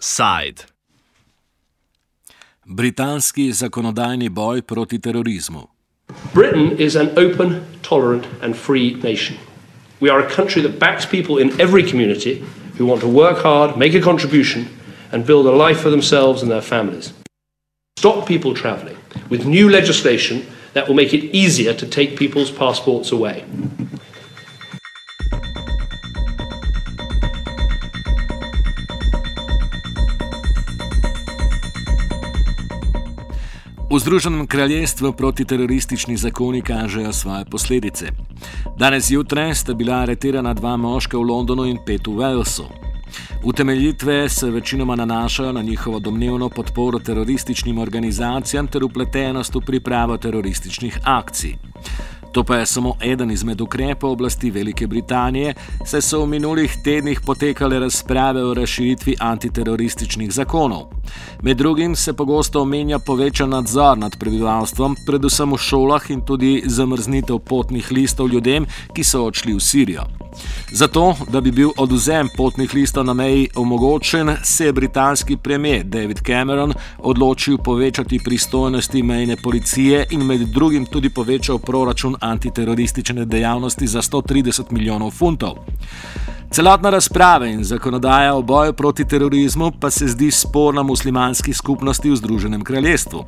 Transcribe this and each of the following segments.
Side. Britanski zakonodajni boj proti terorizmu. Britain is an open, tolerant, and free nation. We are a country that backs people in every community who want to work hard, make a contribution, and build a life for themselves and their families. Stop people travelling with new legislation that will make it easier to take people's passports away. V Združenem kraljestvu protiteroristični zakoni kažejo svoje posledice. Danes zjutraj sta bila aretirana dva moška v Londonu in pet v Walesu. Utemeljitve se večinoma nanašajo na njihovo domnevno podporo terorističnim organizacijam ter upletenost v pripravo terorističnih akcij. To pa je samo eden izmed ukrepov oblasti Velike Britanije, saj so v minulih tednih potekale razprave o razširitvi antiterorističnih zakonov. Med drugim se pogosto omenja povečan nadzor nad prebivalstvom, predvsem v šolah in tudi zamrznitev potnih listov ljudem, ki so odšli v Sirijo. Zato, da bi bil oduzem potnih listov na meji omogočen, se je britanski premijer David Cameron odločil povečati pristojnosti mejne policije in med drugim tudi povečal proračun antiteroristične dejavnosti za 130 milijonov funtov. Celotna razprava in zakonodaja o boju proti terorizmu pa se zdi sporna muslimanski skupnosti v Združenem kraljestvu.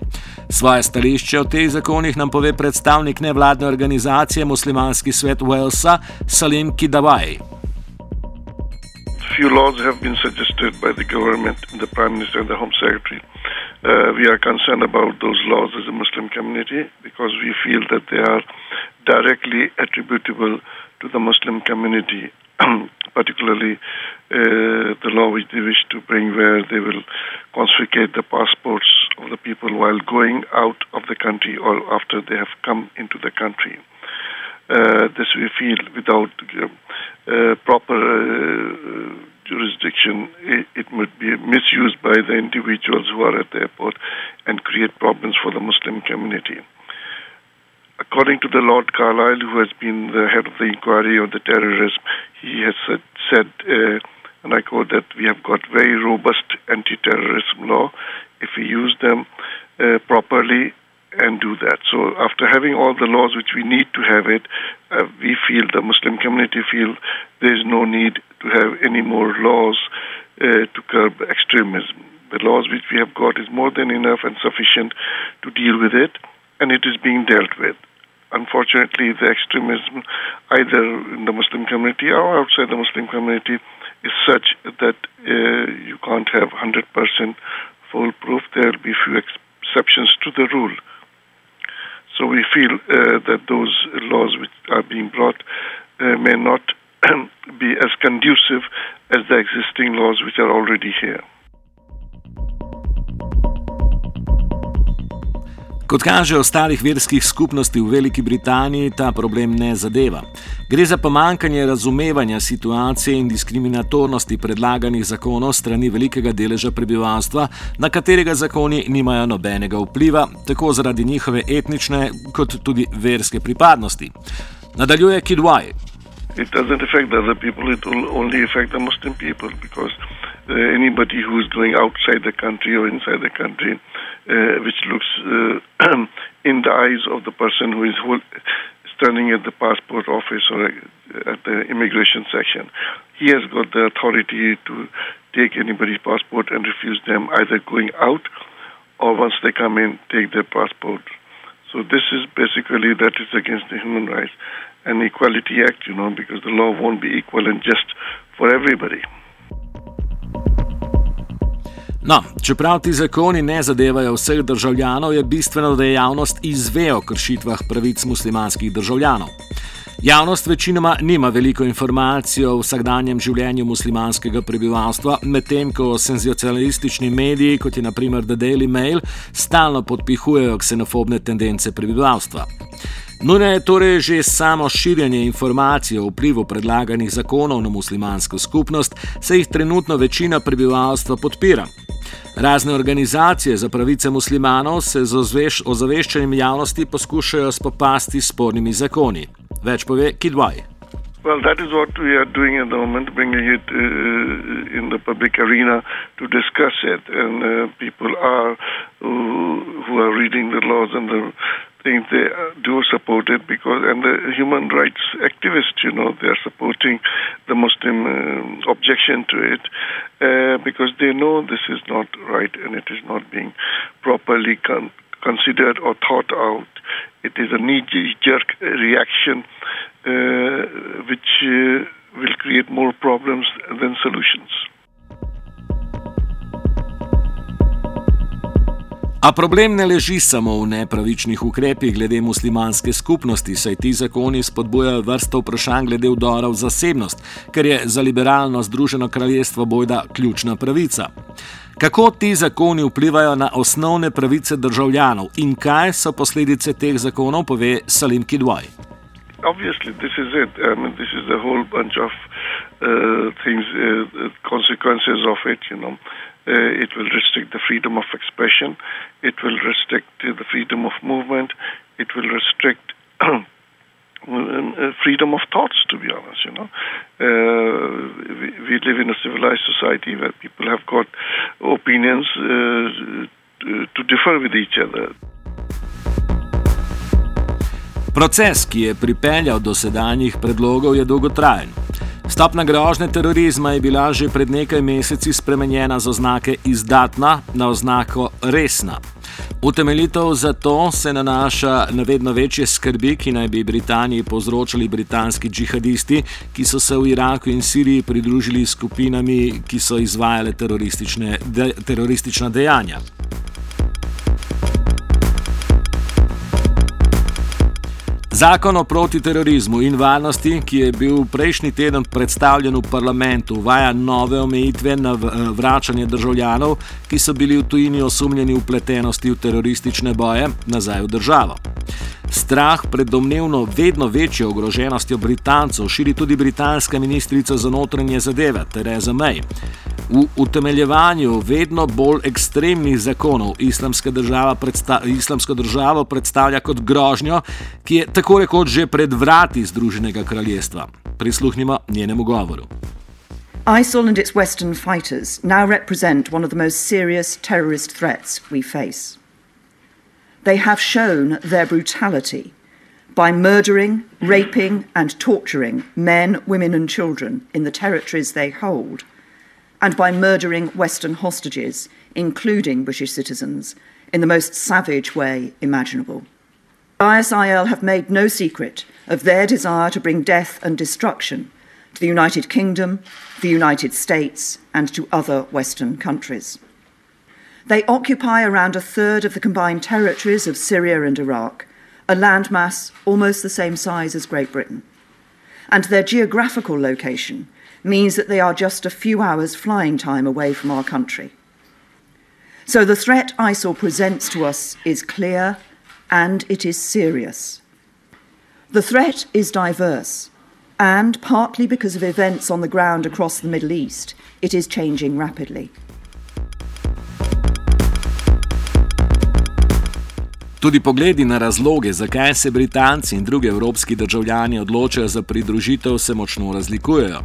Svoje stališče o teh zakonih nam pove predstavnik nevladne organizacije Muslimanski svet Walesa Salim Kidavaj. Few laws have been suggested by the government, the Prime Minister, and the Home Secretary. Uh, we are concerned about those laws as a Muslim community because we feel that they are directly attributable to the Muslim community particularly uh, the law which they wish to bring, where they will confiscate the passports of the people while going out of the country or after they have come into the country. Uh, this we feel without uh, proper uh, jurisdiction, it, it might be misused by the individuals who are at the airport and create problems for the Muslim community according to the Lord Carlyle, who has been the head of the inquiry on the terrorism, he has said, said uh, and I quote, that we have got very robust anti terrorism law if we use them uh, properly and do that. So, after having all the laws which we need to have it, uh, we feel, the Muslim community feel, there is no need to have any more laws uh, to curb extremism. The laws which we have got is more than enough and sufficient to deal with it, and it is being dealt with unfortunately, the extremism, either in the Muslim community or outside the Muslim community, is such that uh, you can't have 100% foolproof. There will be few exceptions to the rule. So we feel uh, that those laws which are being brought uh, may not be as conducive as the existing laws which are already here. Kot kaže ostalih verskih skupnosti v Veliki Britaniji, ta problem ne zadeva. Gre za pomankanje razumevanja situacije in diskriminatornosti predlaganih zakonov strani velikega deleža prebivalstva, na katerega zakoni nimajo nobenega vpliva, tako zaradi njihove etnične kot tudi verske pripadnosti. Nadaljuje Kidwai. It doesn't affect other people, it will only affect the Muslim people because uh, anybody who is going outside the country or inside the country uh, which looks uh, the the person who is standing at the passport office or at the immigration section. He has got the authority to take anybody's passport and refuse them either going out or once they come in, take their passport. So this is basically that is against the Human Rights and Equality Act, you know, because the law won't be equal and just for everybody. No, čeprav ti zakoni ne zadevajo vseh državljanov, je bistveno, da javnost izve o kršitvah pravic muslimanskih državljanov. Javnost večinoma nima veliko informacij o vsakdanjem življenju muslimanskega prebivalstva, medtem ko senzacionalistični mediji, kot je naprimer The Daily Mail, stalno podpihujejo ksenofobne tendence prebivalstva. Nujno je torej že samo širjenje informacij o vplivu predlaganih zakonov na muslimansko skupnost, saj jih trenutno večina prebivalstva podpira. Razne organizacije za pravice muslimanov se z ozaveščanjem javnosti poskušajo spopasti s spornimi zakoni. Več pove Kidwaj. Well, that is what we are doing at the moment, bringing it uh, in the public arena to discuss it. And uh, people are who, who, are reading the laws and the things they do support it because, and the human rights activists, you know, they are supporting the Muslim uh, objection to it uh, because they know this is not right and it is not being properly con- considered or thought out. It is a knee jerk reaction uh, which uh, will create more problems than solutions. A problem ne leži samo v nepravičnih ukrepih glede muslimanske skupnosti, saj ti zakoni spodbujajo vrsto vprašanj glede vdora v zasebnost, ker je za liberalno združeno kraljestvo bojda ključna pravica. Kako ti zakoni vplivajo na osnovne pravice državljanov in kaj so posledice teh zakonov, pove Salim Kidwaj. Obviously, this is it. I mean, this is the whole bunch of uh, things, uh, consequences of it. You know, uh, it will restrict the freedom of expression. It will restrict the freedom of movement. It will restrict. freedom of thoughts, to be honest, you know, uh, we, we, live in a civilized society where people have got opinions uh, to differ with each other. Proces, ki je pripeljal do sedanjih predlogov, je dolgotrajen. Stopna grožnje terorizma je bila že pred nekaj meseci spremenjena z oznake izdatna na oznako resna. Utemeljitev za to se nanaša na vedno večje skrbi, ki naj bi Britaniji povzročali britanski džihadisti, ki so se v Iraku in Siriji pridružili skupinami, ki so izvajale teroristična dejanja. Zakon o protiterorizmu in varnosti, ki je bil prejšnji teden predstavljen v parlamentu, uvaja nove omejitve na vračanje državljanov, ki so bili v tujini osumljeni upletenosti v teroristične boje, nazaj v državo. Strah pred domnevno vedno večjo ogroženostjo Britancev širi tudi britanska ministrica za notranje zadeve Theresa May. V utemeljevanju vedno bolj ekstremnih zakonov država islamsko državo predstavlja kot grožnjo, ki je tako rekoč že pred vrati Združenega kraljestva. Prisluhnimo njenemu govoru. ISIL and its Western fighters now represent one of the most serious terrorist threats we face. They have shown their brutality by murdering, raping, and torturing men, women, and children in the territories they hold, and by murdering Western hostages, including British citizens, in the most savage way imaginable. ISIL have made no secret of their desire to bring death and destruction to the United Kingdom, the United States, and to other Western countries. They occupy around a third of the combined territories of Syria and Iraq, a landmass almost the same size as Great Britain. And their geographical location means that they are just a few hours flying time away from our country. So the threat ISIL presents to us is clear and it is serious. The threat is diverse, and partly because of events on the ground across the Middle East, it is changing rapidly. Tudi pogledi na razloge, zakaj se Britanci in drugi evropski državljani odločajo za pridružitev, se močno razlikujejo.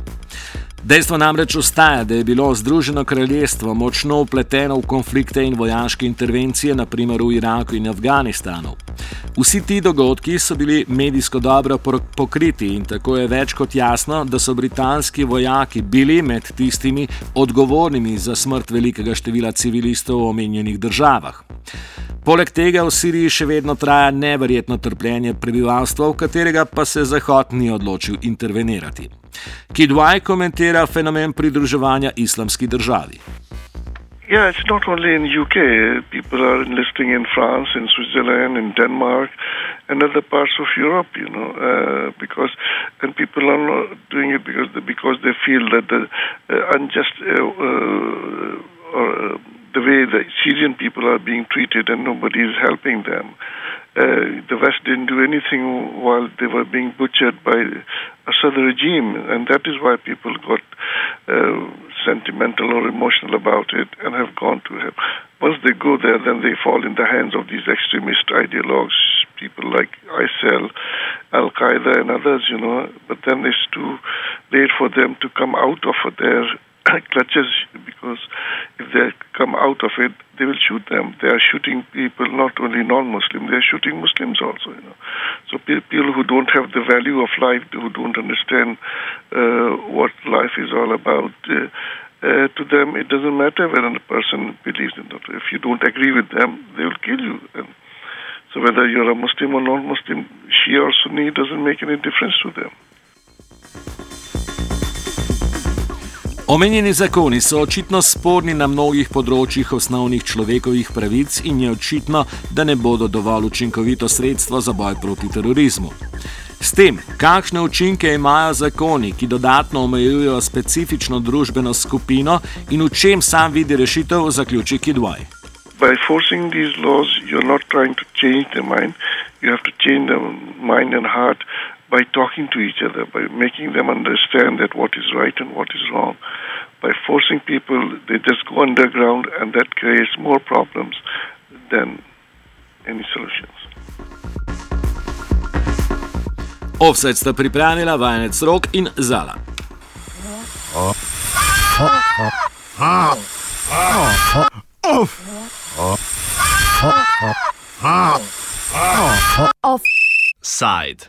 Dejstvo namreč ostaja, da je bilo Združeno kraljestvo močno upleteno v konflikte in vojaške intervencije, naprimer v Iraku in Afganistanu. Vsi ti dogodki so bili medijsko dobro pokriti in tako je več kot jasno, da so britanski vojaki bili med tistimi odgovornimi za smrt velikega števila civilistov v omenjenih državah. Poleg tega v Siriji še vedno traja neverjetno trpljenje prebivalstva, v katerega pa se Zahod ni odločil intervenirati. Kidwaj komentira fenomen pridruževanja islamski državi. Yeah, it's not only in UK. People are enlisting in France, in Switzerland, in Denmark, and other parts of Europe. You know, uh, because and people are not doing it because they, because they feel that the uh, unjust uh, uh or uh, the way the Syrian people are being treated and nobody is helping them. Uh, the West didn't do anything while they were being butchered by Assad regime, and that is why people got uh, sentimental or emotional about it and have gone to him. Once they go there, then they fall in the hands of these extremist ideologues, people like ISIL, Al Qaeda, and others, you know. But then it's too late for them to come out of their clutches because if they come out of it, they will shoot them. They are shooting people, not only non-Muslim, they are shooting Muslims also. You know, so people who don't have the value of life, who don't understand uh, what life is all about. Uh, uh, to them, it doesn't matter whether a person believes in that. If you don't agree with them, they will kill you. And so, whether you're a Muslim or non-Muslim, Shia or Sunni, doesn't make any difference to them. Omenjeni zakoni so očitno sporni na mnogih področjih osnovnih človekovih pravic in je očitno, da ne bodo dovolj učinkovito sredstvo za boj proti terorizmu. S tem, kakšne učinke imajo zakoni, ki dodatno omejujejo specifično družbeno skupino in v čem sam vidi rešitev, zaključi Kidwaj. By forcing these laws, you're not trying to change their mind. You have to change their mind and heart by talking to each other, by making them understand that what is right and what is wrong. By forcing people, they just go underground, and that creates more problems than any solutions. Offside sta pripravila vajenec rok in zala. Offside.